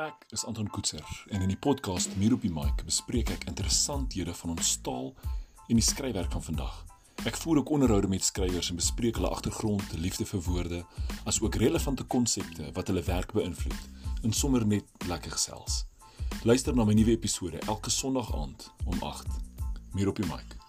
Ek is Anton Koetser en in die podcast Muur op die Mic bespreek ek interessanthede van ons taal en die skryfwerk van vandag. Ek voer ook onderhoude met skrywers en bespreek hulle agtergrond, liefde vir woorde, asook relevante konsepte wat hulle werk beïnvloed. In sommer net lekker gesels. Luister na my nuwe episode elke Sondag aand om 8. Muur op die Mic.